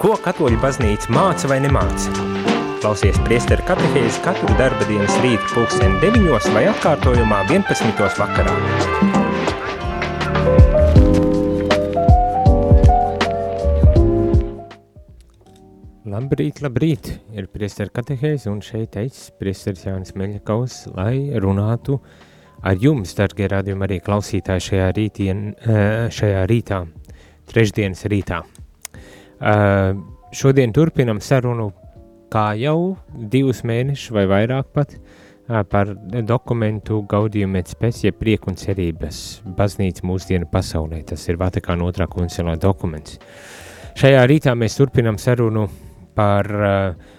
Ko katoļu baznīca māca vai nemāca? Klausies priesteru katehēzi katru darba dienas rītu pulksteni 9 vai atkārtojumā 11. vakarā. Labrīt, labrīt! Ir priesteru katehēzi un šeit teicis priesteris Jānis Meļakaus, lai runātu ar jums, dargie radījumi, arī klausītāji šajā, rītien, eh, šajā rītā, trešdienas rītā. Uh, šodien turpinam sarunu, kā jau divus mēnešus vai vairāk pat, uh, par dokumentu Gaudījuma et specie prieku un cerības baznīca mūsdienu pasaulē. Tas ir Vatikāna otrā koncilā dokuments. Šajā rītā mēs turpinam sarunu par uh,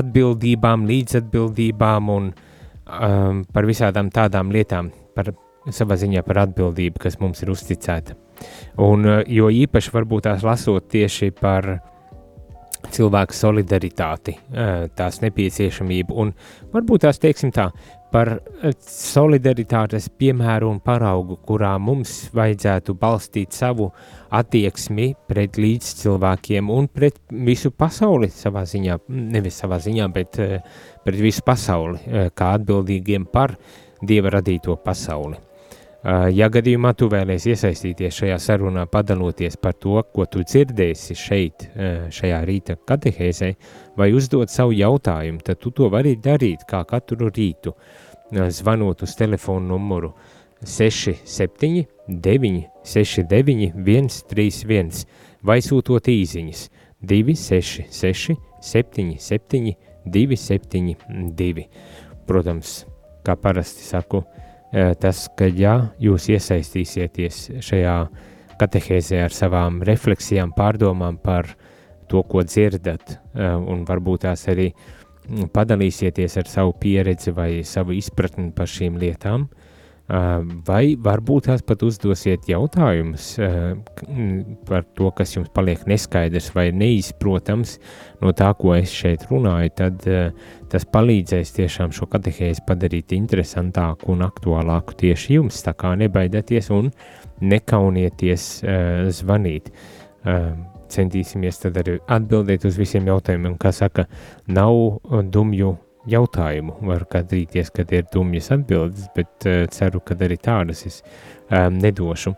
atbildībām, līdzatbildībām un um, par visādām tādām lietām, par savā ziņā par atbildību, kas mums ir uzticēta. Un, eh, jo īpaši varbūt tās lasot tieši par cilvēku solidaritāti, eh, tās nepieciešamību, un varbūt tās teiksim tā, par eh, solidaritātes piemēru un paraugu, kurā mums vajadzētu balstīt savu attieksmi pret līdzcilvēkiem un pret visu pasauli savā ziņā, nevis savā ziņā, bet pret visu pasauli, kā atbildīgiem par Dieva radīto pasauli. Ja gadījumā tu vēlies iesaistīties šajā sarunā, padaloties par to, ko tu dzirdēsi šeit, šajā rīta katehēzē, vai uzdot savu jautājumu, tad tu to vari darīt kā katru rītu, zvanot uz telefonu numuru 67 969 131 vai sūtot īziņas 266 77 272. Protams, kā parasti saku, uh, tas, ka ja jūs iesaistīsieties šajā katehēzē ar savām refleksijām, pārdomām par to, ko dzirdat, eh, un varbūt tās arī mm, padalīsieties ar savu pieredzi vai savu izpratni par šīm lietām, uh, vai varbūt tās pat uzdosiet jautājumus par to, kas jums paliek neskaidrs vai neizprotams no tā, ko es šeit runāju, tad tas palīdzēs tiešām šo katehēzi padarīt interesantāku un aktuālāku tieši jums, tā kā nebaidieties un nekaunieties zvanīt. Centīsimies arī atbildēt uz visiem jautājumiem, kā saka, nav dumju jautājumu. Var gadīties, ka ir dumjas atbildes, bet uh, ceru, ka arī tādas es um, nedošu.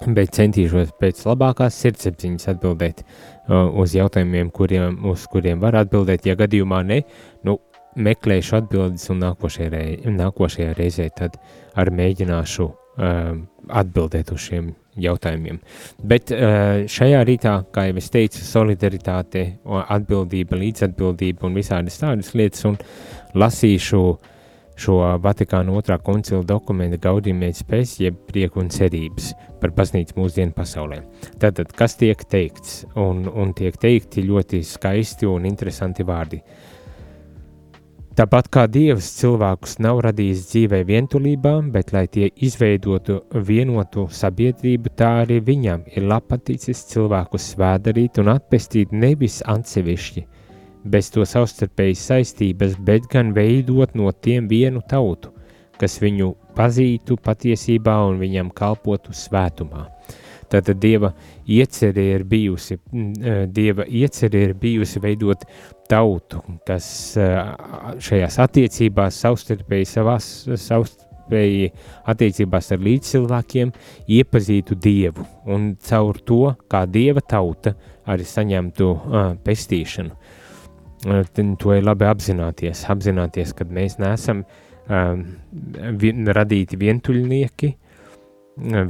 Bet centīšos pēc labākās sirdsapziņas atbildēt uh, uz jautājumiem, kuriem, uz kuriem var atbildēt. Ja gadījumā ne, nu, meklēšu atbildes un nākošajā, rei, nākošajā reizē tad arī mēģināšu uh, atbildēt uz šiem jautājumiem. Bet eh, šajā rītā, kā jau es teicu, solidaritāte, atbildība, līdzatbildība un visādas tādas lietas, un lasīšu šo Vatikāna otrā koncila dokumentu gaudījumēs pēc, jeb prieku un cerības par baznīcu mūsdienu pasaulē. Tātad, kas tiek teikts, un, un tiek teikti ļoti skaisti un interesanti vārdi. Uh, Tāpat kā Dievs cilvēkus nav radījis dzīvē vientulībā, bet lai tie izveidotu vienotu sabiedrību, tā arī viņam ir lapaticis cilvēkus svēdarīt un atpestīt nevis atsevišķi, bez to savstarpējas saistības, bet gan veidot no tiem vienu tautu, kas viņu pazītu patiesībā un viņam kalpotu svētumā. Tātad Dieva iecerē ir bijusi, eh, Dieva iecerē ir bijusi veidot tautu, kas eh, šajās attiecībās savstarpēji savās savstarpēji attiecībās ar līdzcilvēkiem iepazītu Dievu un caur to, kā Dieva tauta arī saņemtu uh, pestīšanu. Uh, to ir labi apzināties, apzināties, kad mēs neesam uh, vien, radīti vientuļnieki,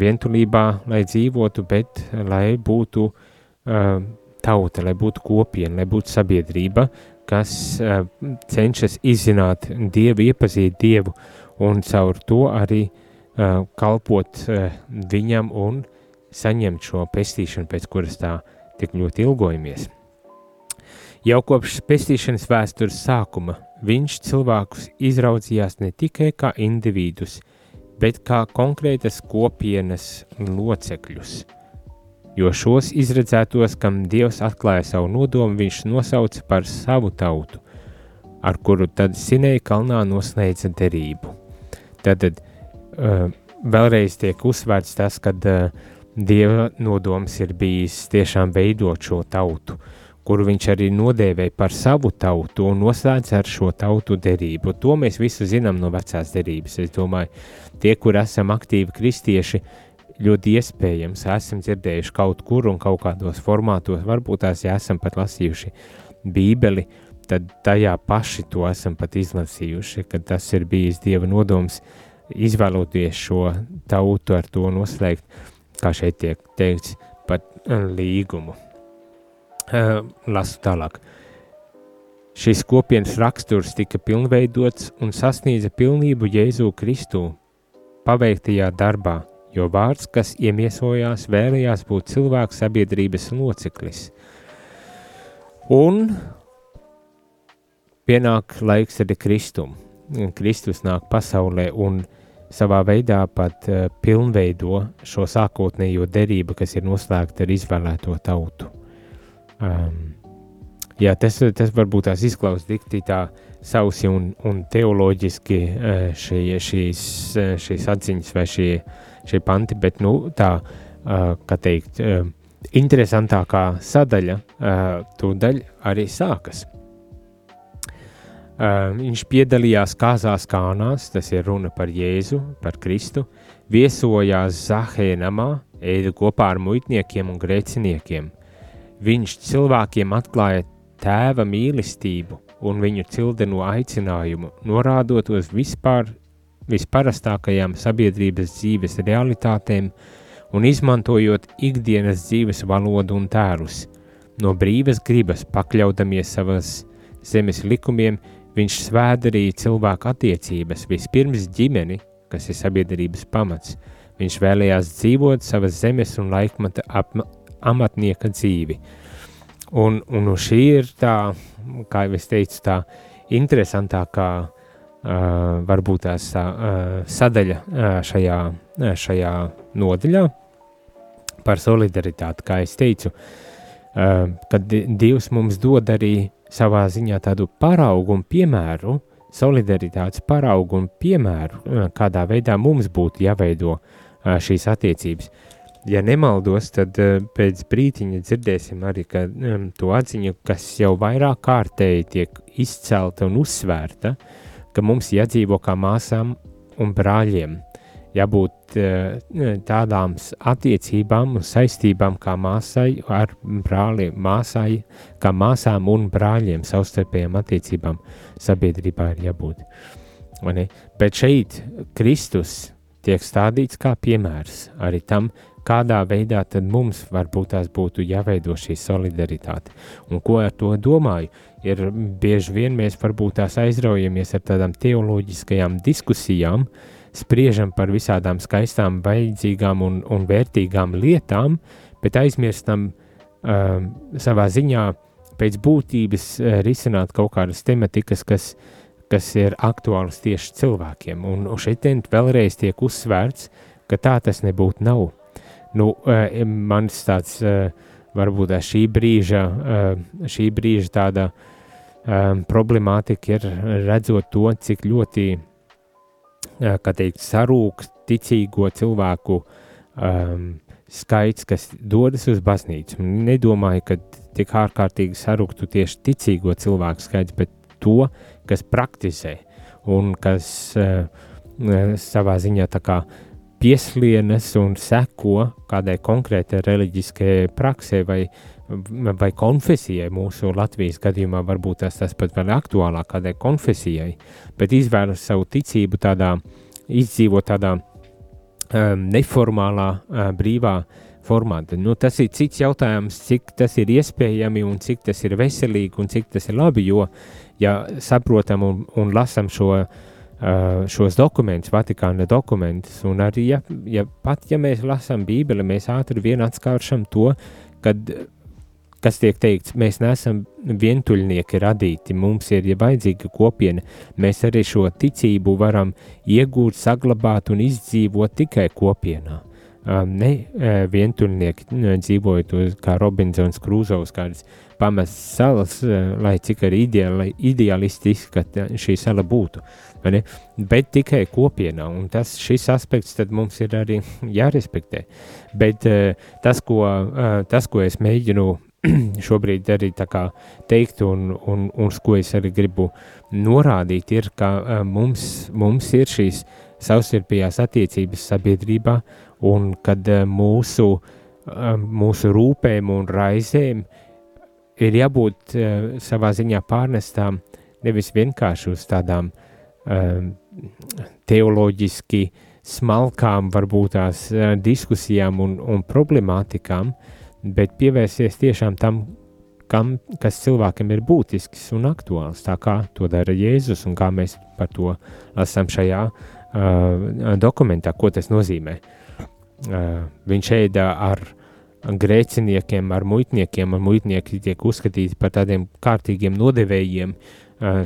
vientulībā, lai dzīvotu, bet lai būtu uh, tauta, lai būtu kopiena, lai būtu sabiedrība, kas uh, cenšas izzināt Dievu, iepazīt Dievu un caur to arī uh, kalpot uh, viņam un saņemt šo pestīšanu, pēc kuras tā tik ļoti ilgojamies. Jau kopš pestīšanas vēstures sākuma viņš cilvēkus izraudzījās ne tikai kā individus, bet kā konkrētas kopienas locekļus – jo šos izredzētos, kam Dievs atklāja savu nodomu, viņš nosauca par savu tautu, ar kuru tad Sinēja kalnā noslēdza derību. Tad uh, vēlreiz tiek uzsvērts tas, ka uh, Dieva nodoms ir bijis tiešām veidot šo tautu, kuru viņš arī nodēvēja par savu tautu un noslēdz ar šo tautu derību. To mēs visu zinām no vecās derības. Es domāju, tie, kur esam aktīvi kristieši, ļoti iespējams esam dzirdējuši kaut kur un kaut kādos formātos, varbūt tās, ja esam pat lasījuši bībeli, tad tajā paši to esam pat izlasījuši, ka tas ir bijis Dieva nodoms izvēloties šo tautu ar to noslēgt kā šeit tiek teikts, pat līgumu. Lasu tālāk. Šis kopienas raksturs tika pilnveidots un sasniedza pilnību Jēzu Kristu paveiktajā darbā, jo vārds, kas iemiesojās, vēlējās būt cilvēku sabiedrības loceklis. Un pienāk laiks arī Kristum. Kristus nāk pasaulē un savā veidā pat pilnveido šo sākotnējo derību, kas ir noslēgta ar izvēlēto tautu. Um, jā, tas, tas varbūt tās izklausās dikti tā sausi un, un teoloģiski uh, šī, šīs, uh, šīs atziņas vai šie, šie panti, bet nu, tā, uh, kā teikt, interesantākā sadaļa tūdaļ arī sākas. Uh, viņš piedalījās kāzās kānās, tas ir runa par Jēzu, par Kristu, viesojās Zahēja namā, ēda kopā ar muitniekiem un grēciniekiem. Viņš cilvēkiem atklāja tēva mīlestību un viņu cildeno aicinājumu, norādot uz vispār, visparastākajām sabiedrības dzīves realitātēm un izmantojot ikdienas dzīves valodu un tērus. No brīvas gribas pakļaudamies savas zemes likumiem, Viņš svēdarīja cilvēku attiecības, vispirms ģimeni, kas ir sabiedrības pamats. Viņš vēlējās dzīvot savas zemes un laikmata amatnieka dzīvi. Un, un šī ir tā, kā jau es teicu, tā interesantākā uh, varbūt tā, uh, sadaļa uh, šajā, uh, šajā nodaļā par solidaritāti, kā es teicu, uh, kad Dievs mums dod arī savā ziņā tādu paraugu un piemēru, solidaritātes paraugu un piemēru, eh, kādā veidā mums būtu jāveido eh, šīs attiecības. Ja nemaldos, tad eh, pēc brītiņa dzirdēsim arī ka, um, to atziņu, kas jau vairāk kārtēji tiek izcelta un uzsvērta, ka mums jādzīvo kā māsām un brāļiem jābūt eh, tādām attiecībām un saistībām kā māsai ar brāliem, māsai, kā māsām un brāļiem, savstarpējām attiecībām sabiedrībā ir jābūt. Bet šeit Kristus tiek stādīts kā piemērs arī tam, kādā veidā tad mums varbūt tās būtu jāveido šī solidaritāte. Un ko ar to domāju? Ir bieži vien mēs varbūt tās aizraujamies ar tādām teoloģiskajām diskusijām, spriežam par visādām skaistām, vajadzīgām un, un vērtīgām lietām, bet aizmirstam uh, savā ziņā pēc būtības uh, risināt kaut kādas tematikas, kas, kas ir aktuālas tieši cilvēkiem. Un, un šeit vēlreiz tiek uzsvērts, ka tā tas nebūtu nav. Nu, uh, mans tāds uh, varbūt šī brīža, uh, šī brīža tāda problemātika ir redzot to, cik ļoti kā teikt, sarūk ticīgo cilvēku um, skaits, kas dodas uz baznīcu. Nedomāju, ka tik ārkārtīgi sarūktu tieši ticīgo cilvēku skaits, bet to, kas praktizē un kas uh, savā ziņā tā kā pieslienas un seko kādai konkrētai reliģiskajai praksē vai, vai konfesijai. Mūsu Latvijas gadījumā varbūt tas, tas pat vēl aktuālāk kādai konfesijai, bet izvēlas savu ticību tādā, izdzīvot tādā um, neformālā, uh, brīvā formātā. Nu, tas ir cits jautājums, cik tas ir iespējami un cik tas ir veselīgi un cik tas ir labi, jo, ja saprotam un, un lasam šo uh, šos dokumentus, Vatikāna dokumentus, un arī, ja, ja pat ja mēs lasām Bībeli, mēs ātri vien atskāršam to, kad, kas tiek teikts, mēs neesam vientuļnieki radīti, mums ir ja vajadzīga kopiena, mēs arī šo ticību varam iegūt, saglabāt un izdzīvot tikai kopienā. ne vientuļnieki dzīvojot kā Robinsons Krūzovs, kādas pamestas salas, lai cik arī ideāli, ideālistiski šī sala būtu. Bet tikai kopienā, un tas, šis aspekts mums ir arī jārespektē. Bet tas, ko, tas, ko es mēģinu šobrīd arī teikt, un, un, un uz ko es arī gribu norādīt, ir, ka mums, mums ir šīs savstarpējās attiecības sabiedrībā, un kad mūsu, mūsu rūpēm un raizēm ir jābūt savā ziņā pārnestām nevis vienkārši uz tādām teoloģiski smalkām, varbūt tās diskusijām un, un problemātikām, uh, bet pievērsties tiešām tam, kam, kas cilvēkam ir būtisks un aktuāls, tā kā to dara Jēzus un kā mēs par to lasām šajā uh, dokumentā, ko tas nozīmē. Uh, viņš ēda ar grēciniekiem, ar muitniekiem, un muitnieki tiek uzskatīti par tādiem kārtīgiem nodevējiem, uh,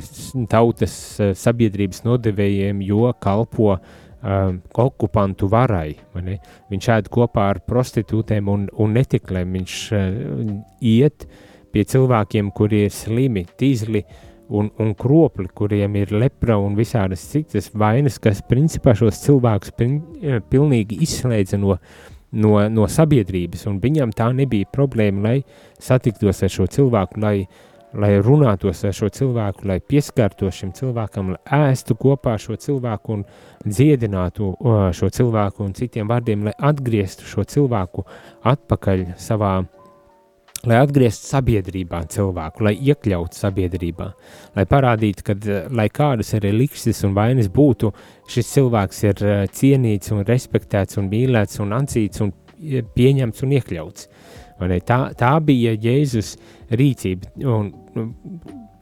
tautas uh, sabiedrības nodevējiem, jo kalpo uh, okupantu varai. Viņš ēd kopā ar prostitūtēm un, un netiklēm. Viņš iet pie cilvēkiem, kuri ir slimi, tīzli un, un kropli, kuriem ir lepra un visādas citas vainas, kas principā šos cilvēkus pilnīgi izslēdza no, no, no sabiedrības. Un viņam tā nebija problēma, lai satiktos ar šo cilvēku, lai uh, lai runātos ar šo cilvēku, lai pieskartos šim cilvēkam, lai ēstu kopā šo cilvēku un dziedinātu šo cilvēku un citiem vārdiem, lai atgrieztu šo cilvēku atpakaļ savā, lai atgrieztu sabiedrībā cilvēku, lai iekļautu sabiedrībā, lai parādītu, ka, lai kādas arī likses un vainas būtu, šis cilvēks ir cienīts un respektēts un mīlēts un atzīts un pieņemts un iekļauts. Tā, tā bija Jēzus rīcība. Un, nu,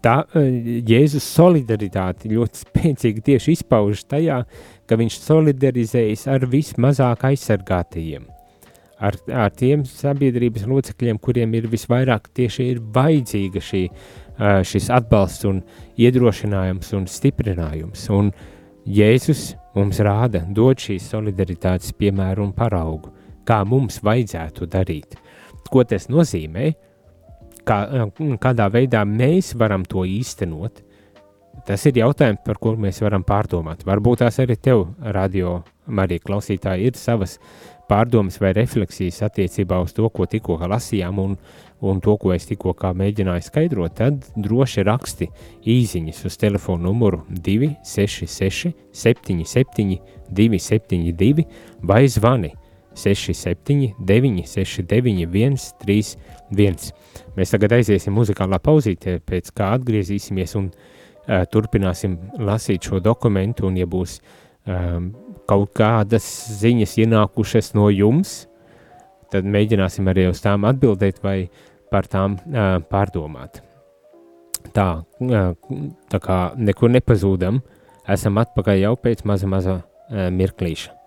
tā Jēzus solidaritāte ļoti spēcīgi tieši izpaužas tajā, ka viņš solidarizējas ar vismazāk aizsargātajiem. Ar, ar tiem sabiedrības locekļiem, kuriem ir visvairāk tieši ir vajadzīga šī, šis atbalsts un iedrošinājums un stiprinājums. Un Jēzus mums rāda, dod šīs solidaritātes piemēru un paraugu, kā mums vajadzētu darīt ko tas nozīmē, kā, kādā veidā mēs varam to īstenot, tas ir jautājums, par ko mēs varam pārdomāt. Varbūt tās arī tev, radio Marija klausītāji, ir savas pārdomas vai refleksijas attiecībā uz to, ko tikko lasījām un, un to, ko es tikko mēģināju skaidrot, tad droši raksti īsiņas uz telefona numuru 266 77 272 vai zvani 67, 9, 69, 1, 3, 1. Mēs tagad aiziesim muzikālā pauzītē, pēc kā atgriezīsimies un uh, turpināsim lasīt šo dokumentu, un ja būs um, kaut kādas ziņas ienākušas no jums, tad mēģināsim arī uz tām atbildēt vai par tām uh, pārdomāt. Tā, uh, tā kā nekur nepazūdam, esam atpakaļ jau pēc maza maza uh, mirklīša.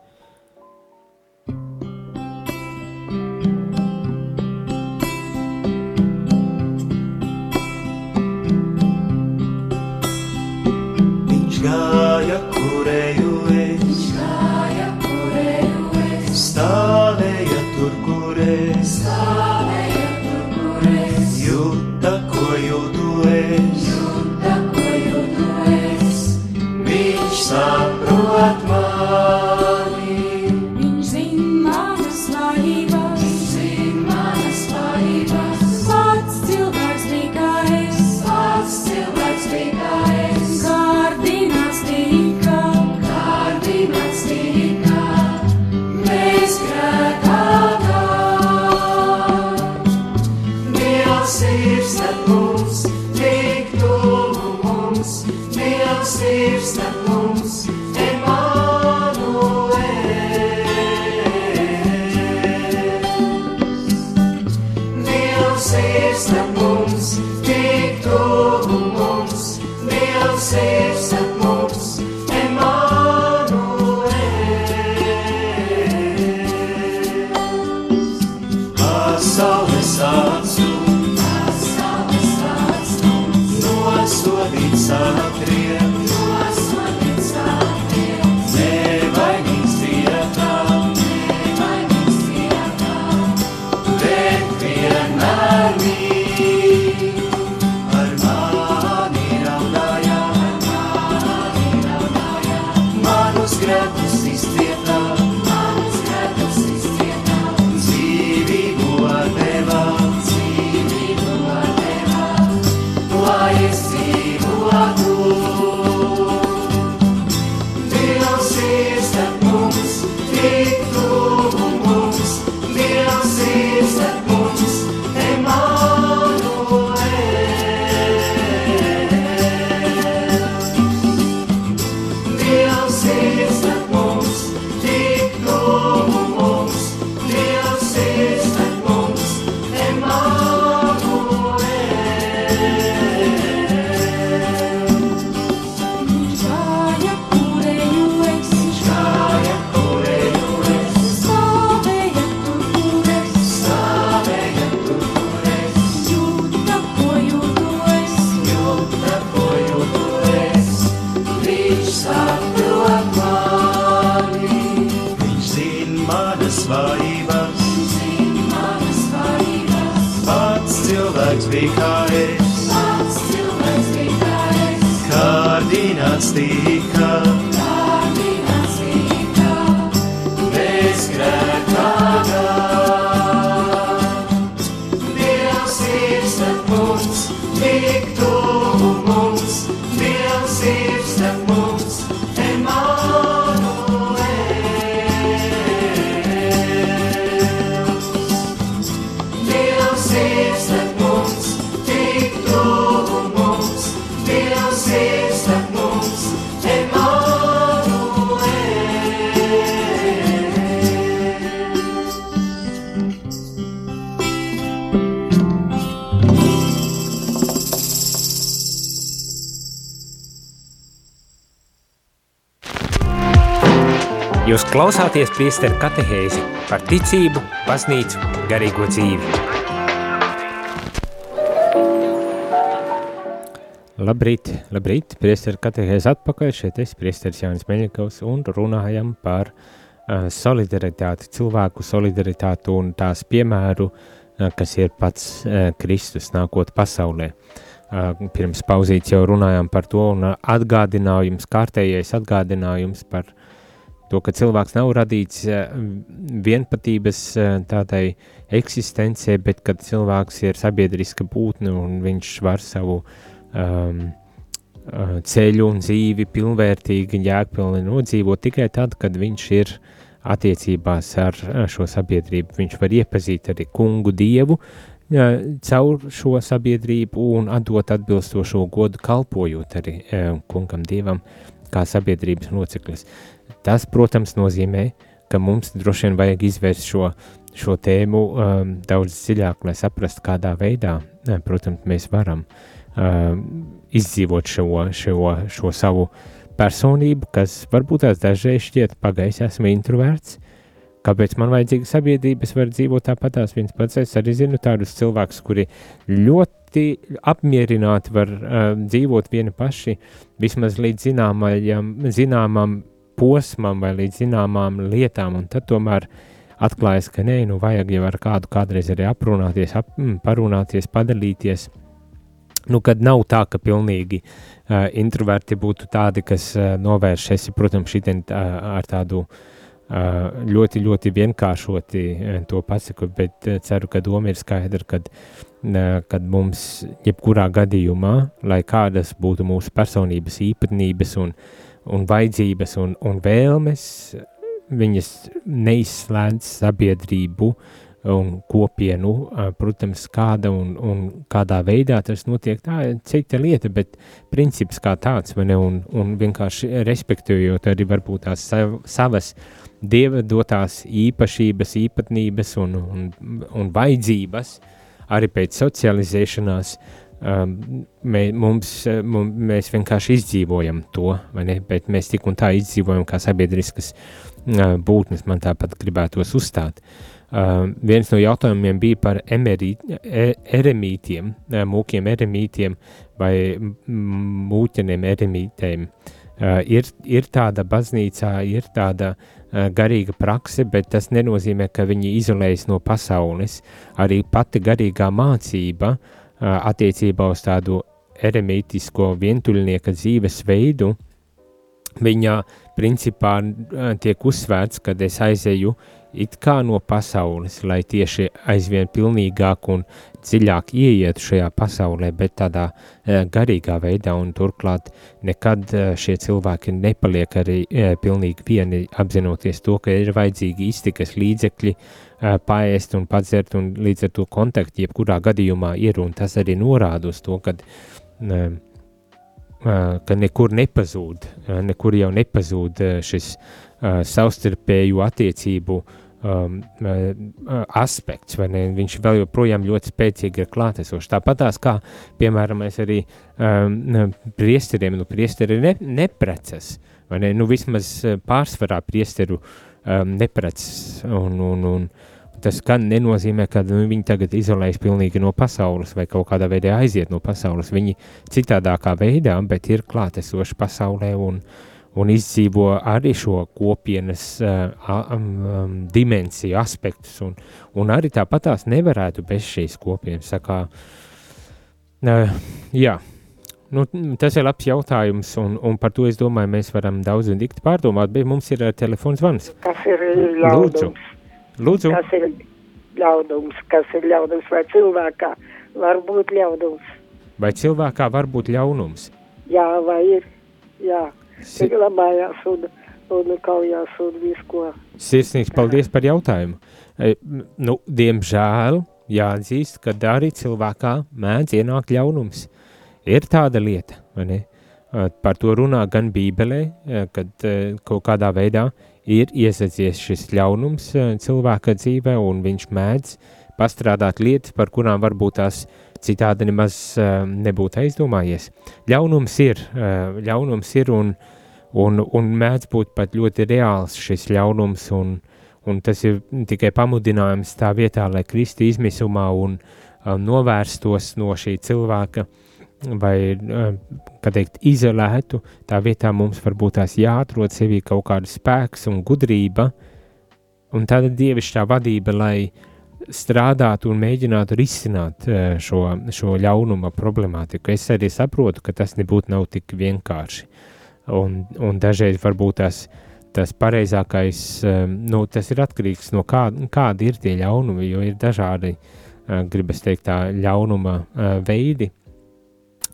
Klausāties priesteru katehēzi par ticību, baznīcu, garīgo dzīvi. Labrīt, labrīt, priesteru katehēzi atpakaļ, šeit es priesteris Jānis Meļikovs un runājam par uh, solidaritāti, cilvēku solidaritāti un tās piemēru, uh, kas ir pats uh, Kristus nākot pasaulē. Uh, pirms pauzītes jau runājām par to un atgādinājums, kārtējais atgādinājums par uh, to, ka cilvēks nav radīts eh, vienpatības eh, tādai eksistencē, bet kad cilvēks ir sabiedriska būtne un viņš var savu um, ceļu un dzīvi pilnvērtīgi, jēgpilni nodzīvot tikai tad, kad viņš ir attiecībās ar šo sabiedrību. Viņš var iepazīt arī kungu dievu, caur šo sabiedrību un atdot atbilstošo godu kalpojot arī kungam dievam kā sabiedrības loceklis. Tas, protams, nozīmē, ka mums droši vien vajag izvērst šo, šo tēmu um, daudz dziļāk, lai saprastu, kādā veidā, protams, mēs varam um, izdzīvot šo, šo, šo savu personību, kas varbūt tās dažreiz šķiet pagājis, esmu introverts, kāpēc man vajadzīga sabiedrība, es varu dzīvot tāpatās viens pats, es arī zinu tādus cilvēkus, kuri ļoti apmierināti var uh, dzīvot vieni paši, vismaz līdz zināmajam, zināmam posmam vai līdz zināmām lietām, un tad tomēr atklājas, ka nē, nu vajag jau ar kādu kādreiz arī aprunāties, ap, mm, parunāties, padalīties. Nu, kad nav tā, ka pilnīgi uh, introverti būtu tādi, kas uh, novērš esi, protams, šitien uh, ar tādu uh, ļoti, ļoti vienkāršoti to pasaku, bet ceru, ka doma ir skaidra, kad, kad mums jebkurā gadījumā, lai kādas būtu mūsu personības īpatnības un uh, un vajadzības un, un vēlmes, viņas neizslēdz sabiedrību un kopienu, protams, kāda un, un kādā veidā tas notiek, tā ir cita lieta, bet princips kā tāds, ne, un, un vienkārši respektējot arī varbūt tās savas dieva dotās īpašības, īpatnības un, un, un vajadzības, arī pēc socializēšanās, uh, mē, mums, uh, mums, mēs vienkārši izdzīvojam to, ne? Bet mēs tik un tā izdzīvojam kā sabiedriskas uh, būtnes, man tāpat gribētos uzstāt. Uh, viens no jautājumiem bija par emerīt, e, eremītiem, uh, mūkiem eremītiem vai mūķeniem eremītēm. Uh, ir, ir tāda baznīcā, ir tāda garīga prakse, bet tas nenozīmē, ka viņi izolējas no pasaules. Arī pati garīgā mācība attiecībā uz tādu eremītisko vientuļnieka dzīvesveidu, viņa principā tiek uzsvērts, kad es aizeju it kā no pasaules, lai tieši aizvien pilnīgāk un dziļāk ieietu šajā pasaulē, bet tādā e, garīgā veidā, un turklāt nekad e, šie cilvēki nepaliek arī e, pilnīgi vieni, apzinoties to, ka ir vajadzīgi iztikas līdzekļi, paēst un padzert, un līdz ar to kontakti jebkurā gadījumā ir, un tas arī norāda uz to, kad ka nekur nepazūd, nekur jau nepazūd šis savstarpēju attiecību uh, um, uh, aspekts, vai ne? Viņš vēl joprojām ļoti spēcīgi ir klātesošs. Tāpat tās kā, piemēram, mēs arī um, priesteriem, nu, priesteri ne, neprecas, vai ne? Nu, vismaz uh, pārsvarā priesteru um, neprecas, un, un, un tas gan nenozīmē, ka nu, viņi tagad izolējas pilnīgi no pasaules vai kaut kādā veidā aiziet no pasaules. Viņi citādākā veidā, bet ir klātesoši pasaulē un, uh, un izdzīvo arī šo kopienas uh, um, dimensiju, aspektus. Un, un arī tāpat tās nevarētu bez šīs kopienas. Sakā, uh, jā, nu, tas ir labs jautājums, un, un par to es domāju, mēs varam daudz un dikti pārdomāt, bet mums ir uh, telefons zvans. Kas ir ļaudums? Lūdzu. Lūdzu. Kas ir ļaudums? Kas ir ļaudums vai cilvēkā var būt ļaudums? Vai cilvēkā var būt ļaunums? Jā, vai ir? Jā. Si glabājās un, un kaujās un visko. Sirsnīgs paldies par jautājumu. E, nu, diemžēl jāatzīst, ka arī cilvēkā mēdz ienākt ļaunums. Ir tāda lieta, vai ne? E, par to runā gan Bībelē, e, kad kaut kādā veidā ir iesaistījies šis ļaunums cilvēka dzīvē, un viņš mēdz pastrādāt lietas, par kurām varbūt tās citādi nemaz nebūtu aizdomājies. Ļaunums ir, ļaunums ir un, un, un mēdz būt pat ļoti reāls šis ļaunums, un, un tas ir tikai pamudinājums tā vietā, lai kristi izmisumā un novērstos no šī cilvēka, vai, kā teikt, izolētu, tā vietā mums varbūt tās jāatrod sevī kaut kāda spēks un gudrība, un tāda dievišķā vadība, lai uh, strādāt un mēģināt risināt eh, šo, šo ļaunuma problemātiku. Es arī saprotu, ka tas nebūtu nav tik vienkārši. Un, un dažreiz varbūt tas, tas pareizākais, eh, nu, tas ir atkarīgs no kā, kādi ir tie ļaunumi, jo ir dažādi, eh, gribas teikt, tā ļaunuma veidi.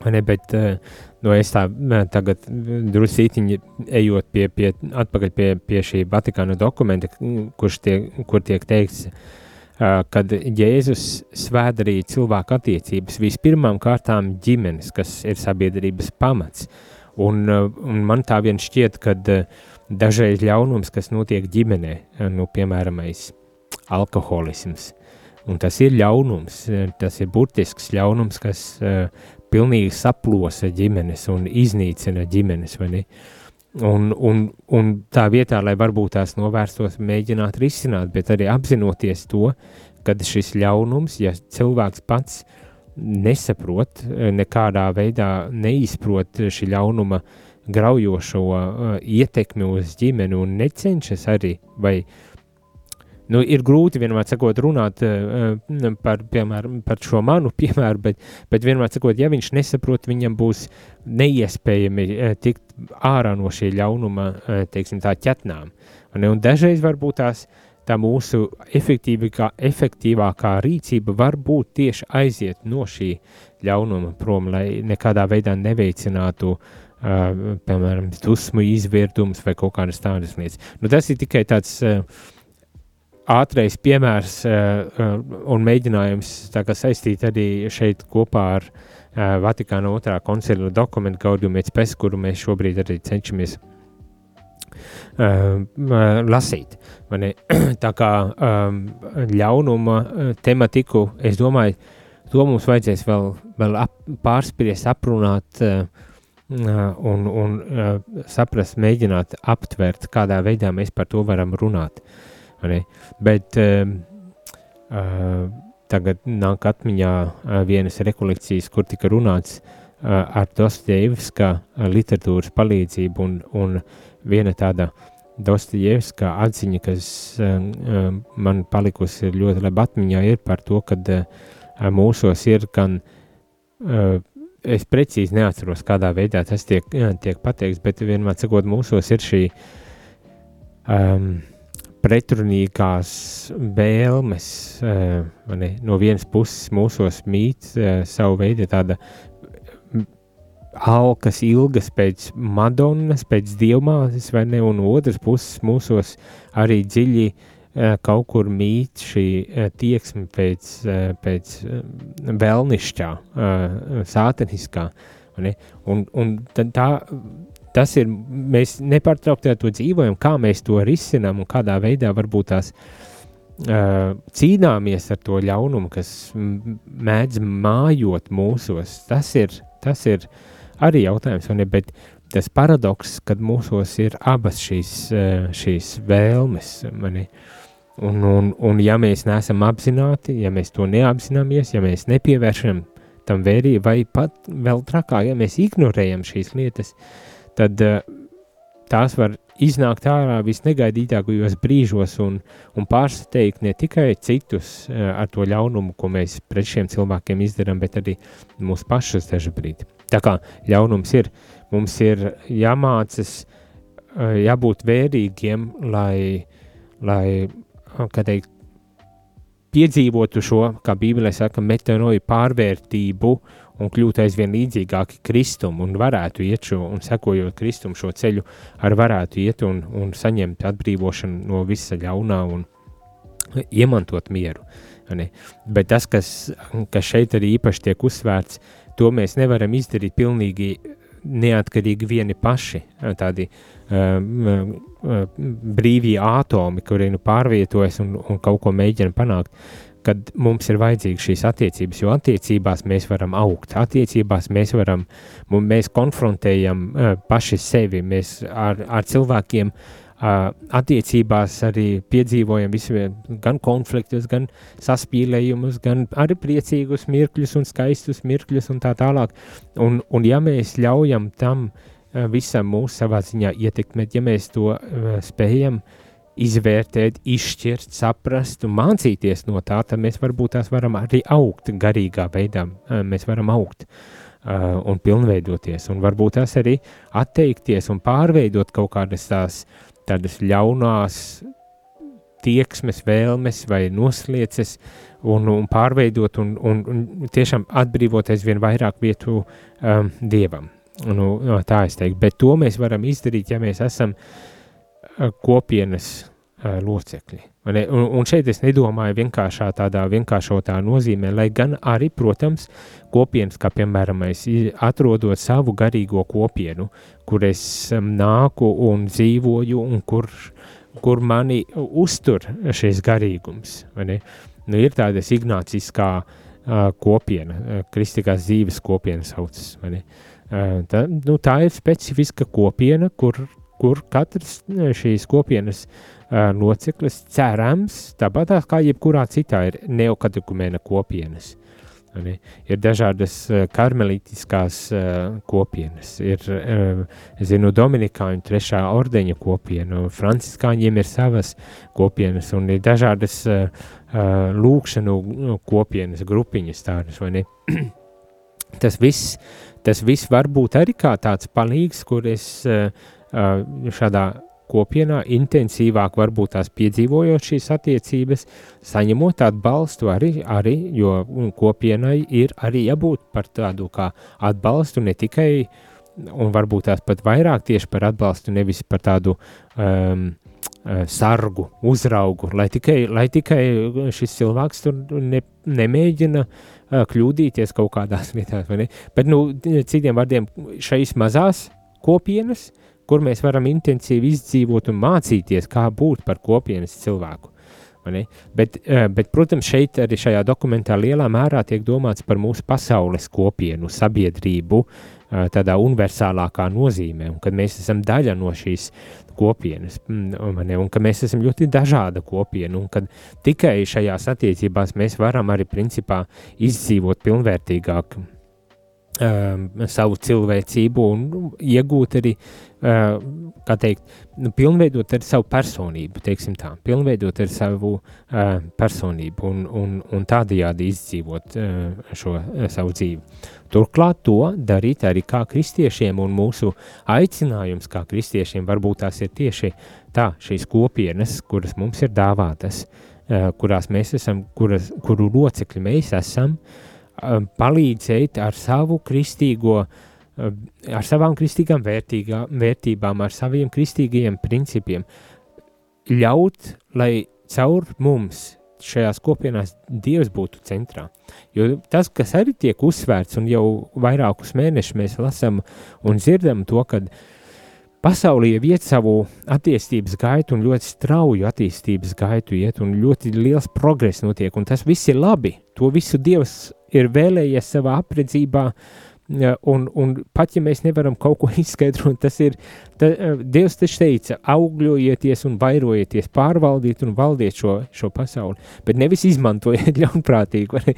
Ne, bet nu, es tā tagad drusītiņi ejot pie, pie, atpakaļ pie, pie šī Vatikāna dokumenta, kurš tiek, kur tiek teikts, uh, kad Jēzus svēdarīja cilvēku attiecības vispirmām kārtām ģimenes, kas ir sabiedrības pamats. Un, un man tā vien šķiet, ka dažreiz ļaunums, kas notiek ģimenē, nu, piemēram, alkoholisms, un tas ir ļaunums, tas ir burtisks ļaunums, kas pilnīgi saplosa ģimenes un iznīcina ģimenes, vai ne? Uh, Un, un, un tā vietā, lai varbūt tās novērstos, mēģināt risināt, bet arī apzinoties to, ka šis ļaunums, ja cilvēks pats nesaprot, nekādā veidā neizprot šī ļaunuma graujošo uh, ietekmi uz ģimeni un necenšas arī vai Nu, ir grūti vienmēr sakot, runāt uh, par, piemēram, par šo manu piemēru, bet, bet vienmēr sakot, ja viņš nesaprot, viņam būs neiespējami uh, tikt ārā no šī ļaunuma, teiksim, tā ķetnām. Un, un dažreiz varbūt tās tā mūsu efektīvākā rīcība var būt tieši aiziet no šī ļaunuma prom, lai nekādā veidā neveicinātu uh, piemēram, dusmu izvirdums vai kaut kādas tādas lietas. Nu, tas ir tikai tāds uh, ātrais piemērs uh, un mēģinājums saistīt arī šeit kopā ar uh, Vatikāna otrā koncila dokumentu Gaudium et Spes, kuru mēs šobrīd arī cenšamies lasīt. Tā kā um, ļaunuma tematiku, es domāju, to mums vajadzēs vēl, vēl ap, pārspriest, aprunāt un, un saprast, mēģināt aptvert, kādā veidā mēs par to varam runāt. Uh, Bet uh, uh, tagad nāk atmiņā uh, vienas rekolekcijas, kur tika runāts uh, ar Dostojevska literatūras palīdzību un, un viena tāda Dostojevska atziņa, kas uh, man palikusi ļoti labi atmiņā, ir par to, ka uh, mūsos ir gan, uh, es precīzi neatceros, kādā veidā tas tiek, tiek pateikts, bet vienmēr sakot, mūsos ir šī um, pretrunīgās vēlmes, uh, ne, no vienas puses mūsos mīt uh, savu veidu tāda alkas ilgas pēc Madonas, pēc dievmātes, vai ne, un otras puses mūsos arī dziļi uh, kaut kur mīt šī tieksme pēc, pēc vēlnišķā, sāteniskā, un, un tā, tas ir, mēs nepārtraukti to dzīvojam, kā mēs to risinām un kādā veidā varbūt tās uh, cīnāmies ar to ļaunumu, kas mēdz mājot mūsos, tas ir, tas ir uh, arī jautājums, ne, bet tas paradoks, kad mūsos ir abas šīs, eh, šīs vēlmes, mani, un, un, un ja mēs neesam apzināti, ja mēs to neapzināmies, ja mēs nepievēršam tam vērību, vai pat vēl trakāk, ja mēs ignorējam šīs lietas, tad uh, tās var iznākt ārā visnegaidītākajos brīžos un, un pārsteigt ne tikai citus uh, ar to ļaunumu, ko mēs pret šiem cilvēkiem izdarām, bet arī mūsu pašus brīdi. Tā kā ļaunums ir, mums ir jāmācas, uh, jābūt vērīgiem, lai, lai teikt, piedzīvotu šo, kā Bībelē saka, metanoju pārvērtību un kļūt aizvien līdzīgāki Kristum un varētu iet šo, un sekojot Kristum šo ceļu, ar varētu iet un, un saņemt atbrīvošanu no visa ļaunā un iemantot mieru. Ne? Bet tas, kas, kas šeit arī īpaši tiek uzsvērts, to mēs nevaram izdarīt pilnīgi neatkarīgi vieni paši, tādi um, brīvie atomi, kuri nu pārvietojas un, un kaut ko mēģina panākt kad mums ir vajadzīgas šīs attiecības, jo attiecībās mēs varam augt, attiecībās mēs varam, mēs konfrontējam uh, paši sevi, mēs ar, ar cilvēkiem uh, attiecībās arī piedzīvojam visu, gan konfliktus, gan saspīlējumus, gan arī priecīgus mirkļus un skaistus mirkļus un tā tālāk, un, un ja mēs ļaujam tam uh, visam mūsu savā ziņā ietekmēt, ja mēs to uh, spējam, uh, izvērtēt, izšķirt, saprast un mācīties no tā, tad mēs varbūt tās varam arī augt garīgā veidā. Mēs varam augt uh, un pilnveidoties, un varbūt tās arī atteikties un pārveidot kaut kādas tās tādas ļaunās tieksmes, vēlmes vai noslieces, un, un pārveidot un, un, un tiešām atbrīvot aizvien vairāk vietu um, dievam. Nu, tā es teiktu, bet to mēs varam izdarīt, ja mēs esam uh, kopienas locekļi. Un, un šeit es nedomāju vienkāršā tādā vienkāršotā nozīmē, lai gan arī, protams, kopienas, kā piemēram es atrodot savu garīgo kopienu, kur es nāku un dzīvoju un kur, kur mani uztur šis garīgums. Nu, ir tādas ignāciskā uh, kopiena, uh, kristīgās dzīves kopiena saucas. Uh, tā, nu, tā ir specifiska kopiena, kur, kur katrs šīs kopienas uh, loceklis cerams, tāpat kā jebkurā citā ir neokatekumēna kopienas. Ne? Ir dažādas uh, karmelītiskās uh, kopienas, ir, uh, zinu, Dominikāņu trešā ordeņa kopiena, franciskāņiem ir savas kopienas, un ir dažādas uh, lūkšanu kopienas, grupiņas tādas, vai ne? tas viss, tas viss var būt arī kā tāds palīgs, kur es uh, šādā kopienā intensīvāk varbūt tās piedzīvojot šīs attiecības, saņemot atbalstu arī, arī jo kopienai ir arī jābūt par tādu kā atbalstu ne tikai, un varbūt tās pat vairāk tieši par atbalstu, nevis par tādu um, sargu, uzraugu, lai tikai, lai tikai šis cilvēks tur ne, nemēģina uh, kļūdīties kaut kādās lietās, vai ne? Bet, nu, citiem vārdiem, šais mazās kopienas, uh, kur mēs varam intensīvi izdzīvot un mācīties, kā būt par kopienas cilvēku. Bet, eh, bet, protams, šeit arī šajā dokumentā lielā mērā tiek domāts par mūsu pasaules kopienu, sabiedrību, eh, tādā universālākā nozīmē, un kad mēs esam daļa no šīs kopienas, mm, un ka mēs esam ļoti dažāda kopiena, un kad tikai šajās attiecībās mēs varam arī principā izdzīvot pilnvērtīgāk savu cilvēcību un nu, iegūt arī, uh, kā teikt, nu, pilnveidot ar savu personību, teiksim tā, pilnveidot ar savu uh, personību un, un, un tādajādi izdzīvot uh, šo savu dzīvi. Turklāt to darīt arī kā kristiešiem un mūsu aicinājums kā kristiešiem varbūt tās ir tieši tā, šīs kopienas, kuras mums ir dāvātas, kurās mēs esam, kuras, kuru locekļi mēs esam, uh, Um, palīdzēt ar savu kristīgo, um, ar savām kristīgām vērtībām, ar saviem kristīgajiem principiem, ļaut, lai caur mums šajās kopienās Dievs būtu centrā. Jo tas, kas arī tiek uzsvērts, un jau vairākus mēnešus mēs lasām un dzirdam to, ka pasaulē iet savu attīstības gaitu un ļoti strauju attīstības gaitu iet, un ļoti liels progress notiek, un tas viss ir labi. To visu Dievs ir vēlējies savā apredzībā, un, un pat ja mēs nevaram kaut ko izskaidrot, tas ir, ta, Dievs taču teica, augļojieties un vairojieties, pārvaldīt un valdiet šo, šo pasauli, bet nevis izmantojiet ļaunprātīgi,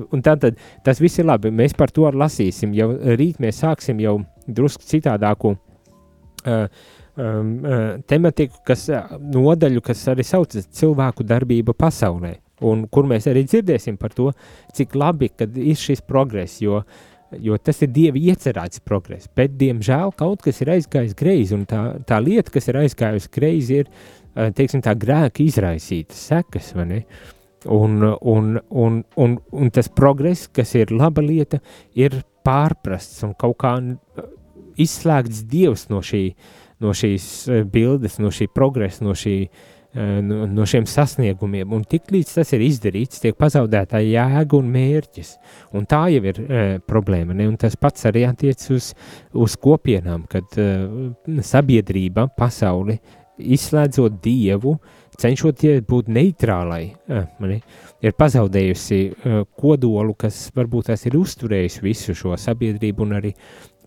un tātad tas viss ir labi, mēs par to lasīsim, jau rīt mēs sāksim jau drusku citādāku uh, um, uh, tematiku, kas nodaļu, kas arī saucas cilvēku darbība pasaulē un kur mēs arī dzirdēsim par to, cik labi ir šis progress, jo, jo tas ir Dieva iecerēts progress, bet, diemžēl, kaut kas ir aizgājis greizi, un tā, tā lieta, kas ir aizgājusi greizi, ir, eh, teiksim, tā grēka izraisītas sekas? Un, un, un, un, un tas progress, kas ir laba lieta, ir pārprasts un kaut kā eh, izslēgts Dievs no, šī, no šīs eh, bildes, no šī progresa, no šī Eh, no, no šiem sasniegumiem, un tiklīdz tas ir izdarīts, tiek pazaudēta jēga un mērķis, un tā jau ir e, problēma, ne? un tas pats arī attiec uz, uz kopienām, kad e, sabiedrība, pasauli, izslēdzot Dievu, cenšoties būt neitrālai, e, ir pazaudējusi e, kodolu, kas varbūt tas ir uzturējis visu šo sabiedrību un arī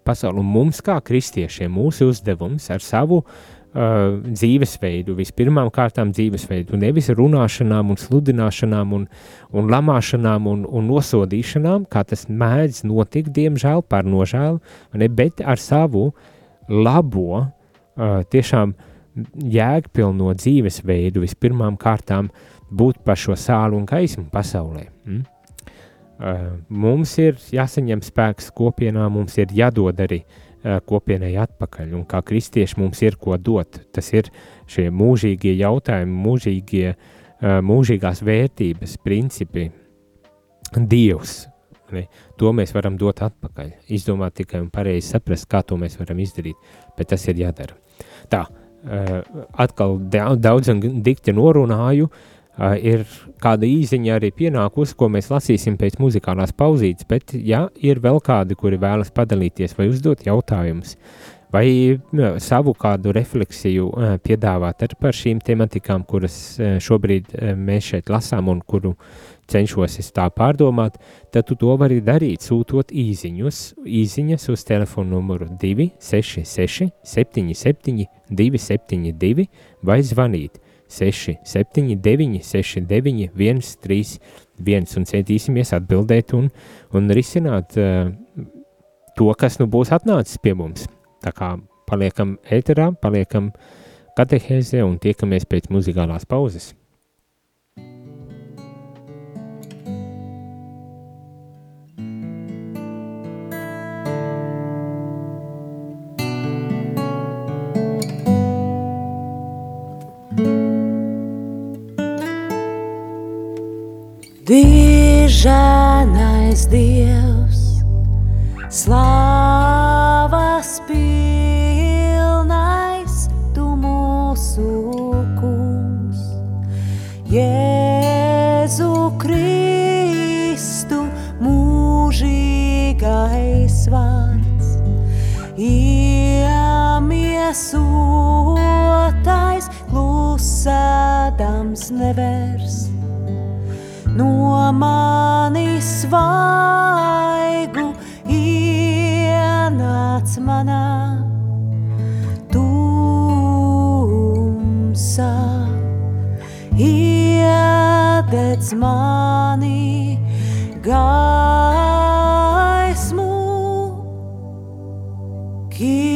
pasauli, un mums kā kristiešiem mūsu uzdevums ar savu uh, uh, dzīvesveidu, vispirmām kārtām dzīvesveidu, nevis runāšanām un sludināšanām un, un lamāšanām un, un nosodīšanām, kā tas mēdz notikt, diemžēl, par nožēlu, ne, bet ar savu labo, uh, tiešām jēgpilno dzīvesveidu vispirmām kārtām būt par šo sālu un gaismu pasaulē. Mm? Uh, mums ir jāsaņem spēks kopienā, mums ir jādod arī uh, kopienai atpakaļ, un kā kristieši mums ir ko dot. Tas ir šie mūžīgie jautājumi, mūžīgie, mūžīgās vērtības, principi, Dievs. Ne? To mēs varam dot atpakaļ. Izdomāt tikai un pareizi saprast, kā to mēs varam izdarīt, bet tas ir jādara. Tā, atkal daudz un dikti norunāju, uh, Uh, ir kāda īziņa arī pienākusi, ko mēs lasīsim pēc muzikālās pauzītes, bet, ja ir vēl kādi, kuri vēlas padalīties vai uzdot jautājumus, vai uh, savu kādu refleksiju uh, piedāvāt ar par šīm tematikām, kuras šobrīd mēs šeit lasām un kuru cenšos es tā pārdomāt, tad tu to vari darīt, sūtot īziņus, īziņas uz telefonu numuru 266 77 272 vai zvanīt 6, 7, 9, 6, 9, 1, 3, 1 un centīsimies atbildēt un, un risināt uh, to, kas nu būs atnācis pie mums. Tā kā paliekam ēterā, paliekam katehēzē un tiekamies pēc muzikālās pauzes. Dižanais Dievs, slāvas pilnais, tu mūsu kungs, Jēzu Kristu mūžīgais vārds, iemiesotais klusēdams nevers no manis vaigu ienāc manā tumsā, iededz mani gaismu. Keep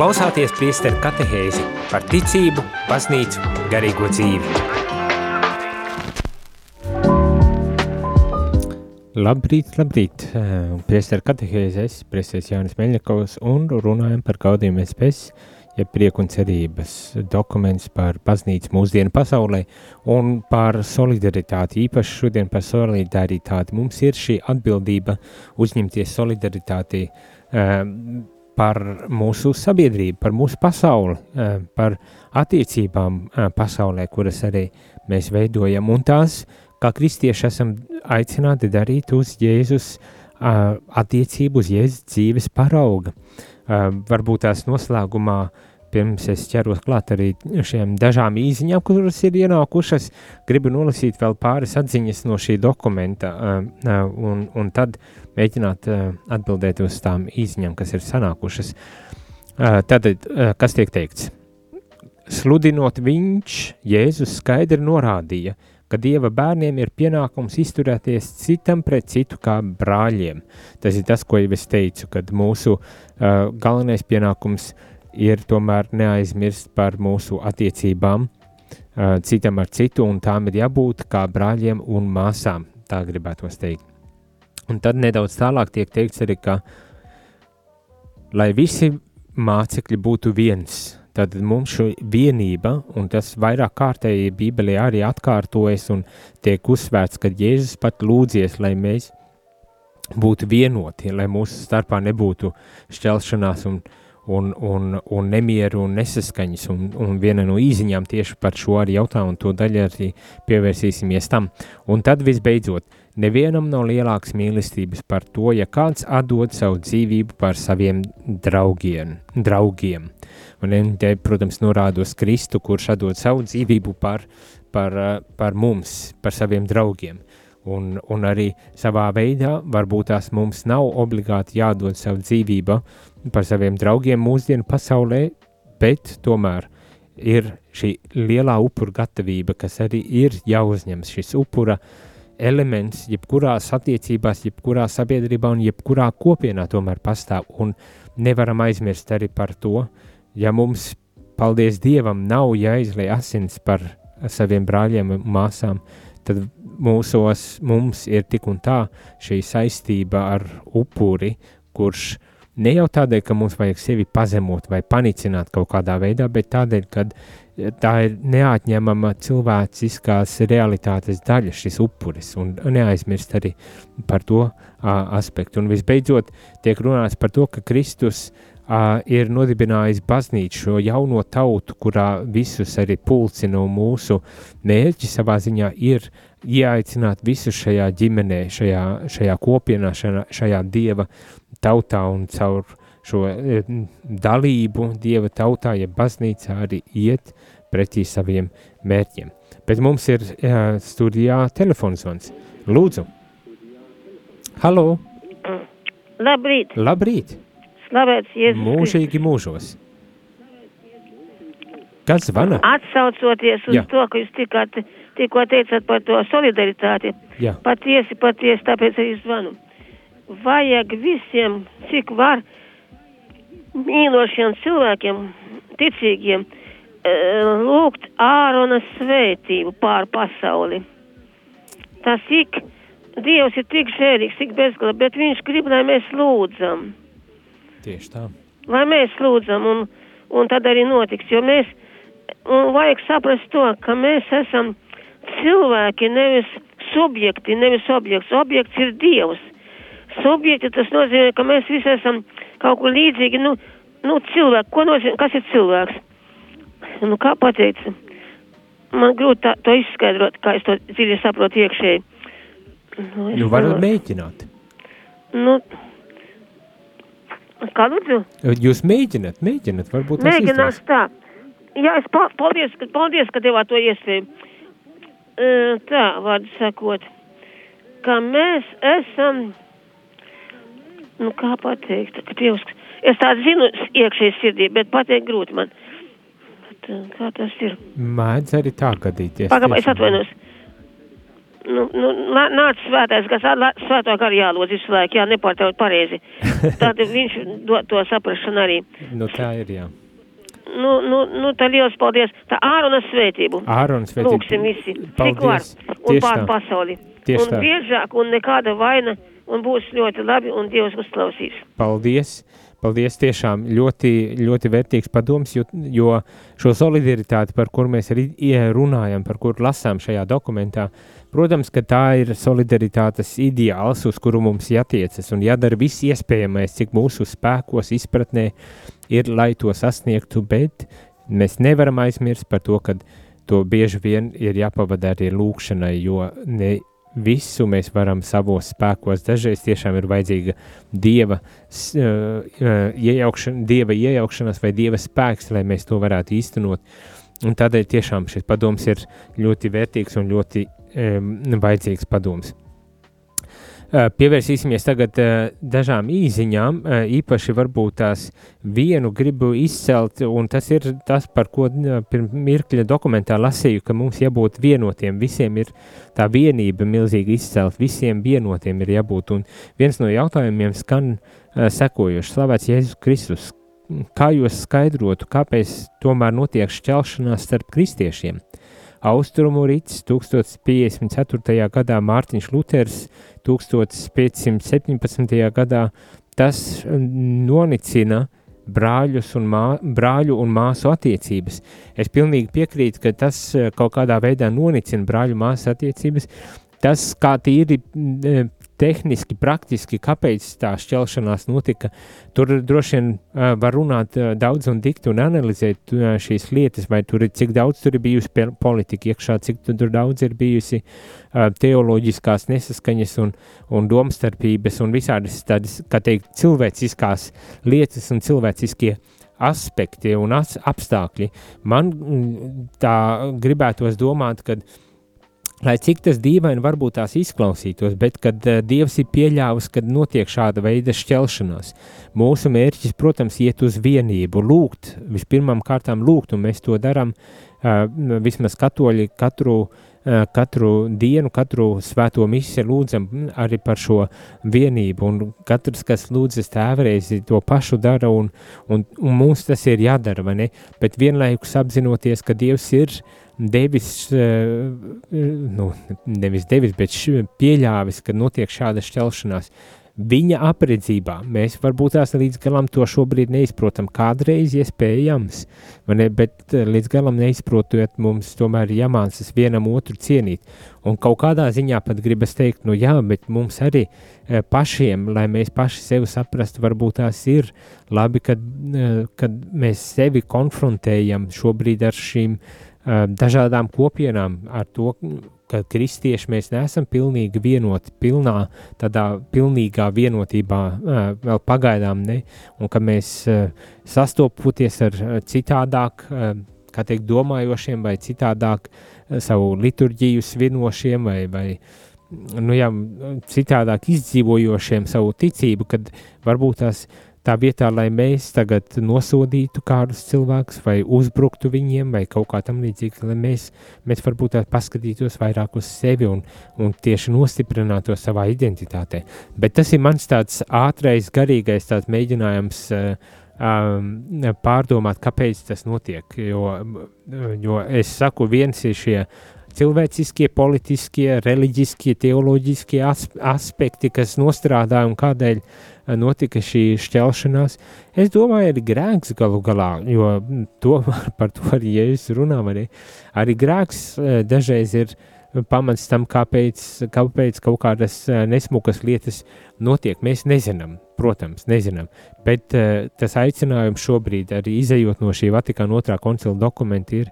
klausāties priesteru katehēzi par ticību, baznīcu, garīgo dzīvi. Labrīt, labrīt! Priesteru katehēzi es, priesteris Jānis Meļņakovs, un runājam par gaudījumu spēs, ja prieku un cerības dokuments par baznīcu mūsdienu pasaulē un par solidaritāti, īpaši šodien par solidaritāti. Mums ir šī atbildība uzņemties solidaritāti eh, par mūsu sabiedrību, par mūsu pasauli, par attiecībām pasaulē, kuras arī mēs veidojam. Un tās, kā kristieši, esam aicināti darīt uz Jēzus attiecību, uz Jēzus dzīves parauga. Varbūt tās noslēgumā, pirms es ķeros klāt arī šiem dažām īziņām, kuras ir ienākušas, gribu nolasīt vēl pāris atziņas no šī dokumenta, un, un tad mēģināt uh, atbildēt uz tām īsiņām, kas ir sanākušas. Uh, tad, uh, kas tiek teikts? Sludinot viņš, Jēzus skaidri norādīja, ka Dieva bērniem ir pienākums izturēties citam pret citu kā brāļiem. Tas ir tas, ko jau es teicu, kad mūsu uh, galvenais pienākums ir tomēr neaizmirst par mūsu attiecībām uh, citam ar citu, un tām ir jābūt kā brāļiem un māsām, tā gribētos teikt. Un tad nedaudz tālāk tiek teikts arī, ka lai visi mācekļi būtu viens, Tad mums šī vienība, un tas vairāk kārtēji Bībelē arī atkārtojas un tiek uzsvērts, ka Jēzus pat lūdzies, lai mēs būtu vienoti, lai mūsu starpā nebūtu šķelšanās un, un, un, un nemieru un nesaskaņas, un, un viena no īziņām tieši par šo arī jautājumu, to daļu arī pievērsīsimies tam. Un tad visbeidzot, nevienam nav lielāks mīlestības par to, ja kāds atdod savu dzīvību par saviem draugiem. draugiem. Un te, protams, norādos Kristu, kurš atdod savu dzīvību par, par, par mums, par saviem draugiem. Un, un arī savā veidā varbūt tās mums nav obligāti jādod savu dzīvību par saviem draugiem mūsdienu pasaulē, bet tomēr ir šī lielā upura gatavība, kas arī ir jāuzņem šis upura elements, jebkurās attiecībās, jebkurā sabiedrībā un jebkurā kopienā tomēr pastāv, un nevaram aizmirst arī par to, ja mums, paldies Dievam, nav jāizlai asins par saviem brāļiem un māsām, tad mūsos, mums ir tik un tā šī saistība ar upuri, kurš ne jau tādēļ, ka mums vajag sevi pazemot vai panicināt kaut kādā veidā, bet tādēļ, ka tā ir neatņemama cilvēciskās realitātes daļa, šis upuris, un neaizmirst arī par to a, aspektu. Un visbeidzot, tiek runāts par to, ka Kristus uh, ir nodibinājis baznīcu, šo jauno tautu, kurā visus arī pulcina un mūsu mērķi savā ziņā ir ieaicināt visus šajā ģimenē, šajā, šajā kopienā, šajā, šajā dieva tautā un caur šo dalību dieva tautā, ja baznīcā arī iet pretī saviem mērķiem. Bet mums ir e, studijā telefonsvans. Lūdzu! Halo! Labrīt! Labrīt! Slavēts Jēzus Mūžīgi mūžos! Kas zvana? Atsaucoties uz Jā. to, ka jūs tikā, tikko teicāt par to solidaritāti, Jā, patiesi, patiesi, tāpēc arī zvanu. Vajag visiem, cik var, mīlošiem cilvēkiem, ticīgiem, eh, lūgt Ārona svētību pār pasauli. Tas ik, Dievs ir tik žēlīgs, tik bezgalīgi, bet viņš grib, lai mēs lūdzam. tieši tā. lai mēs lūdzam, un, un tad arī notiks, jo mēs, un vajag saprast to, ka mēs esam cilvēki, nevis subjekti, nevis objekts. Objekts ir Dievs. Subjekti tas nozīmē, ka mēs visi esam kaut kur līdzīgi, nu, nu cilvēki, ko nozīmē, kas ir cilvēks? Nu, kā pateikt, man grūti tā, to izskaidrot, kā es to dziļi saprotu iekšēji. Nu, Nu, varat nevaru. mēģināt. Nu, kā lūdzu? Jūs mēģināt, mēģināt, varbūt Mēģinās tā. Jā, es pa, paldies, paldies, ka devāt to iespēju. Tā, vārdu sakot, ka mēs esam, nu kā pateikt, ka Dievs, es tā zinu iekšēji sirdī, bet pateikt grūti man. Kā tas ir? Mēdz arī tā gadīties. Pagaidām, es atvainos. Nu, nu, nā- nāc svētais, kas svētā kā jālūdz visu laiku, jā, nepārtraukt pareizi. Tad viņš dod to saprašanu arī. Nu, tā ir, jā. Nu, nu, nu, tā liels paldies. Tā ārona svētību. Ārons svētība. Lūksim visi. Cik var. Paldies. Un pār pasauli. Tieši un tā. biežāk un nekāda vaina. Un būs ļoti labi un Dievs uzklausīs. Paldies! Paldies! Tiešām ļoti, ļoti vērtīgs padoms, jo, jo šo solidaritāti, par kur mēs arī runājam, par kuru lasām šajā dokumentā, protams, ka tā ir solidaritātes ideāls, uz kuru mums jātiecas un jādara viss iespējamais, cik mūsu spēkos, izpratnē ir, lai to sasniegtu, bet mēs nevaram aizmirst par to, ka to bieži vien ir jāpavada arī lūkšanai, jo ne visu mēs varam savos spēkos. Dažreiz tiešām ir vajadzīga dieva, uh, uh, iejaukšana, dieva iejaukšanās vai dieva spēks, lai mēs to varētu īstenot. Un tādēļ tiešām šis padoms ir ļoti vērtīgs un ļoti um, vajadzīgs padoms. Uh, Pievērsīsimies tagad uh, dažām īsiņām, uh, īpaši varbūt tās vienu gribu izcelt, un tas ir tas, par ko pirms mirkļa dokumentā lasīju, ka mums jābūt vienotiem, visiem ir tā vienība milzīgi izcelt, visiem vienotiem ir jābūt, un viens no jautājumiem skan sekojuši, slavēts Jēzus Kristus, kā jūs skaidrotu, kāpēc tomēr notiek šķelšanās starp kristiešiem? Austrumu rīts 1054. gadā Mārtiņš Luters 1517. gadā tas mm, nonicina brāļus un mā, brāļu un māsu attiecības. Es pilnīgi piekrītu, ka tas uh, kaut kādā veidā nonicina brāļu māsu attiecības. Tas, kā tīri uh, tehniski, praktiski, kāpēc tā šķelšanās notika. Tur droši vien uh, var runāt uh, daudz un dikti un analizēt uh, šīs lietas, vai tur ir cik daudz tur ir bijusi politika iekšā, cik tur daudz ir bijusi teoloģiskās nesaskaņas un, un domstarpības un visādas tādas, kā teikt, cilvēciskās lietas un cilvēciskie aspekti un apstākļi. Man tā gribētos domāt, ka uh, lai cik tas dīvaini varbūt tās izklausītos, bet kad uh, Dievs ir pieļāvis, kad notiek šāda veida šķelšanās, mūsu mērķis, protams, iet uz vienību, lūgt, vispirmām kārtām lūgt, un mēs to darām uh, vismaz katoļi katru, uh, katru dienu, katru svēto misi lūdzam arī par šo vienību, un katrs, kas lūdzas tēvreizi, to pašu dara, un, un, un mums tas ir jādara, vai ne? Bet vienlaikus apzinoties, ka Dievs ir uh, devis, eh, nu, nevis devis, bet pieļāvis, ka notiek šāda šķelšanās. Viņa apredzībā mēs varbūt tās līdz galam to šobrīd neizprotam. Kādreiz iespējams, ne, bet eh, līdz galam neizprotot, mums tomēr ir jāmācās vienam otru cienīt. Un kaut kādā ziņā pat gribas teikt, nu jā, bet mums arī eh, pašiem, lai mēs paši sevi saprastu, varbūt tās ir labi, kad, kad mēs sevi konfrontējam šobrīd ar šīm uh, dažādām kopienām, ar to, ka kristieši mēs neesam pilnīgi vienoti, pilnā, tādā pilnīgā vienotībā vēl pagaidām ne, un ka mēs sastopoties ar citādāk, kā teikt, domājošiem vai citādāk savu liturģiju svinošiem vai, vai nu jā, citādāk izdzīvojošiem savu ticību, kad varbūt tās uh, Tā vietā, lai mēs tagad nosodītu kādus cilvēkus, vai uzbruktu viņiem, vai kaut kā tam līdzīga, lai mēs, mēs varbūt paskatītos vairāk uz sevi un, un tieši nostiprinātu savā identitātē. Bet tas ir mans tāds ātrais, garīgais tāds mēģinājums uh, um, pārdomāt, kāpēc tas notiek. Jo, jo es saku, viens ir šie cilvēciskie, politiskie, reliģiskie, teoloģiskie aspekti, kas nostrādā un kādēļ notika šī šķelšanās. Es domāju, arī grēks galu galā, jo to, par to arī Jēzus runā, arī, arī grēks eh, dažreiz ir pamats tam, kāpēc, kāpēc kaut kādas eh, nesmukas lietas notiek. Mēs nezinām, protams, nezinām, bet uh, tas aicinājums šobrīd, arī izējot no šī Vatikāna otrā koncila dokumenta, ir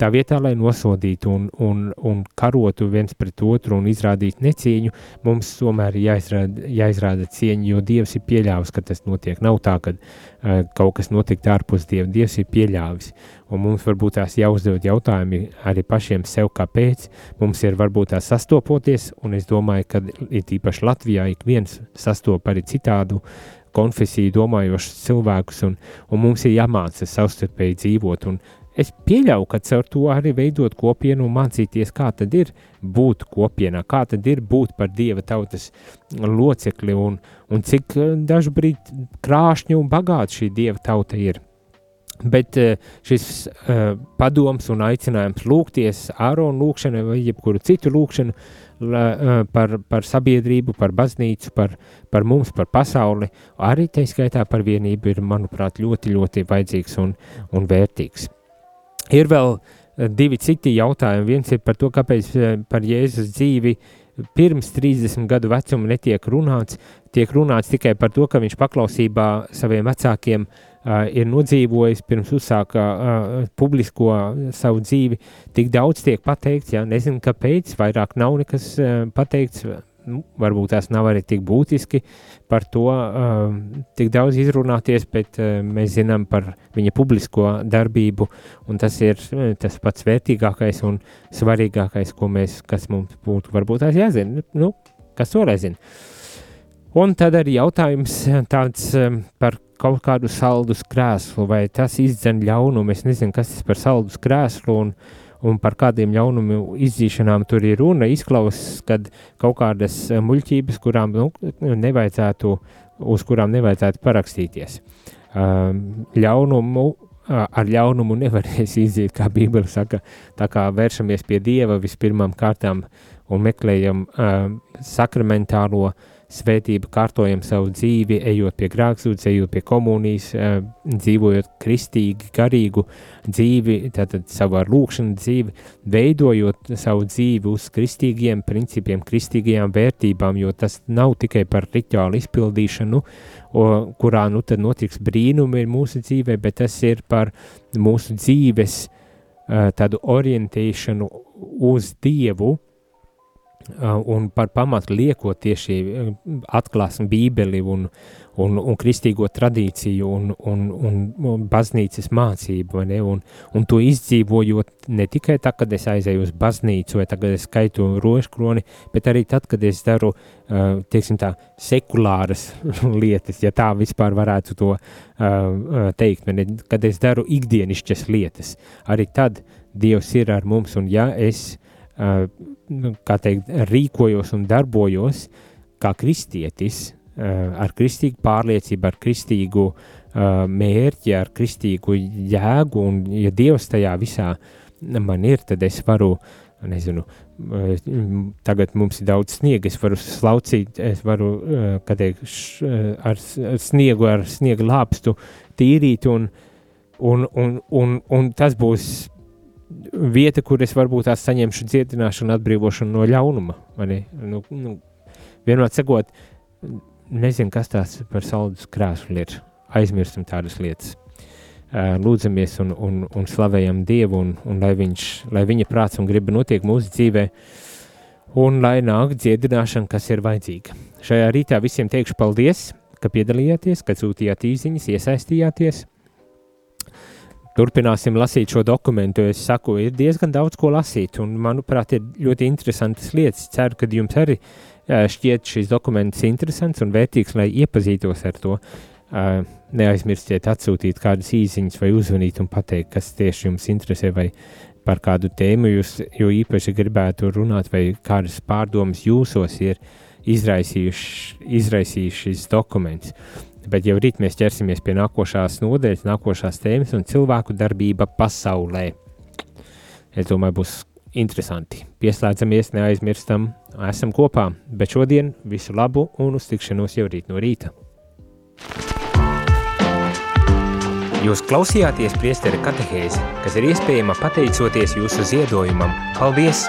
Tā vietā, lai nosodītu un, un, un karotu viens pret otru un izrādītu necieņu, mums tomēr ir jāizrāda, jāizrāda cieņa, jo Dievs ir pieļāvis, ka tas notiek. Nav tā, ka uh, kaut kas notiek ārpus Dieva. Dievs ir pieļāvis. Un mums varbūt tās jāuzdod jautājumi arī pašiem sev, kāpēc mums ir varbūt tās sastopoties, un es domāju, ka ir īpaši Latvijā ik viens sastop arī citādu konfesiju domājošus cilvēkus, un, un mums ir jāmācās savstarpēji dzīvot un Es pieļauju, ka caur to arī veidot kopienu un mācīties, kā tad ir būt kopienā, kā tad ir būt par dieva tautas locekli un, un cik eh, dažbrīd krāšņi un bagāti šī dieva tauta ir. Bet eh, šis uh, padoms un aicinājums lūgties Āronu lūgšanu vai jebkuru citu lūgšanu la, uh, par, par sabiedrību, par baznīcu, par, par mums, par pasauli, arī tā skaitā par vienību ir, manuprāt, ļoti, ļoti vajadzīgs un, un vērtīgs. Ir vēl eh, divi citi jautājumi. Viens ir par to, kāpēc eh, par Jēzus dzīvi pirms 30 gadu vecuma netiek runāts. Tiek runāts tikai par to, ka viņš paklausībā saviem vecākiem uh, ir nodzīvojis pirms uzsāka uh, publisko savu dzīvi. Tik daudz tiek pateikts, ja nezinu, kāpēc, vairāk nav nekas uh, pateikts nu, varbūt tās nav arī tik būtiski par to uh, tik daudz izrunāties, bet uh, mēs zinām par viņa publisko darbību, un tas ir uh, tas pats vērtīgākais un svarīgākais, ko mēs, kas mums būtu varbūt tās jāzina, nu, kas to lai zina. Un tad arī jautājums tāds um, par kaut kādu saldus krēslu, vai tas izdzen ļaunumu, es nezinu, kas tas par saldus krēslu, un uh, un par kādiem ļaunumu izdzīšanām tur ir runa, izklausās, kad kaut kādas eh, muļķības, kurām nu, nevajadzētu, uz kurām nevajadzētu parakstīties. Um, ļaunumu, ar ļaunumu nevarēs iziet, kā Bībele saka, tā kā vēršamies pie Dieva vispirmām kārtām un meklējam uh, sakramentālo svētība, kārtojam savu dzīvi, ejot pie grāksūdzes, ejot pie komunijas, uh, dzīvojot kristīgi, garīgu dzīvi, tātad savu ar lūkšanu dzīvi, veidojot savu dzīvi uz kristīgiem principiem, kristīgajām vērtībām, jo tas nav tikai par rituālu izpildīšanu, o, kurā nu tad notiks brīnumi mūsu dzīvē, bet tas ir par mūsu dzīves uh, tādu orientēšanu uz Dievu, un par pamatu liekot tieši uh, atklāsmi bībeli un, un, un kristīgo tradīciju un, un, un, un baznīcas mācību, ne? Un, un to izdzīvojot ne tikai tad, kad es aizēju uz baznīcu vai tagad es skaitu rožkroni, bet arī tad, kad es daru, uh, teiksim tā, sekulāras lietas, ja tā vispār varētu to teikt, ne? kad es daru ikdienišķas lietas, arī tad Dievs ir ar mums, un ja es kā teikt, rīkojos un darbojos kā kristietis, ar kristīgu pārliecību, ar kristīgu mērķi, ar kristīgu jēgu, un ja Dievs tajā visā man ir, tad es varu, nezinu, tagad mums ir daudz sniega, es varu slaucīt, es varu, kā teikt, ar sniegu, ar sniega lāpstu tīrīt, un, un, un, un, un tas būs vieta, kur es varbūt tās saņemšu dziedināšanu, atbrīvošanu no ļaunuma. Nu, nu, vienmēr sakot, nezinu, kas tās par saldus krēslu ir. Aizmirstam tādas lietas. Lūdzamies un, un, un slavējam Dievu, un, un lai, viņš, lai viņa prāts un griba notiek mūsu dzīvē, un lai nāk dziedināšana, kas ir vajadzīga. Šajā rītā visiem teikšu paldies, ka piedalījāties, ka sūtījāt īsiņas, iesaistījāties. Turpināsim lasīt šo dokumentu. Es saku, ir diezgan daudz ko lasīt, un manuprāt, ir ļoti interesantas lietas. Ceru, ka jums arī šķiet šis dokuments interesants un vērtīgs, lai iepazītos ar to. Neaizmirstiet atsūtīt kādas īsiņas vai uzvanīt un pateikt, kas tieši jums interesē vai par kādu tēmu jūs jo īpaši gribētu runāt vai kādas pārdomas jūsos ir izraisījuši, izraisījuši šis dokuments. Bet jau rīt mēs ķersimies pie nākošās nodaļas, nākošās tēmas un cilvēku darbība pasaulē. Es domāju, būs interesanti. Pieslēdzamies, neaizmirstam, esam kopā, bet šodien visu labu un uz tikšanos jau rīt no rīta. Jūs klausījāties priesteri katehēzi, kas ir iespējama pateicoties jūsu ziedojumam. Paldies!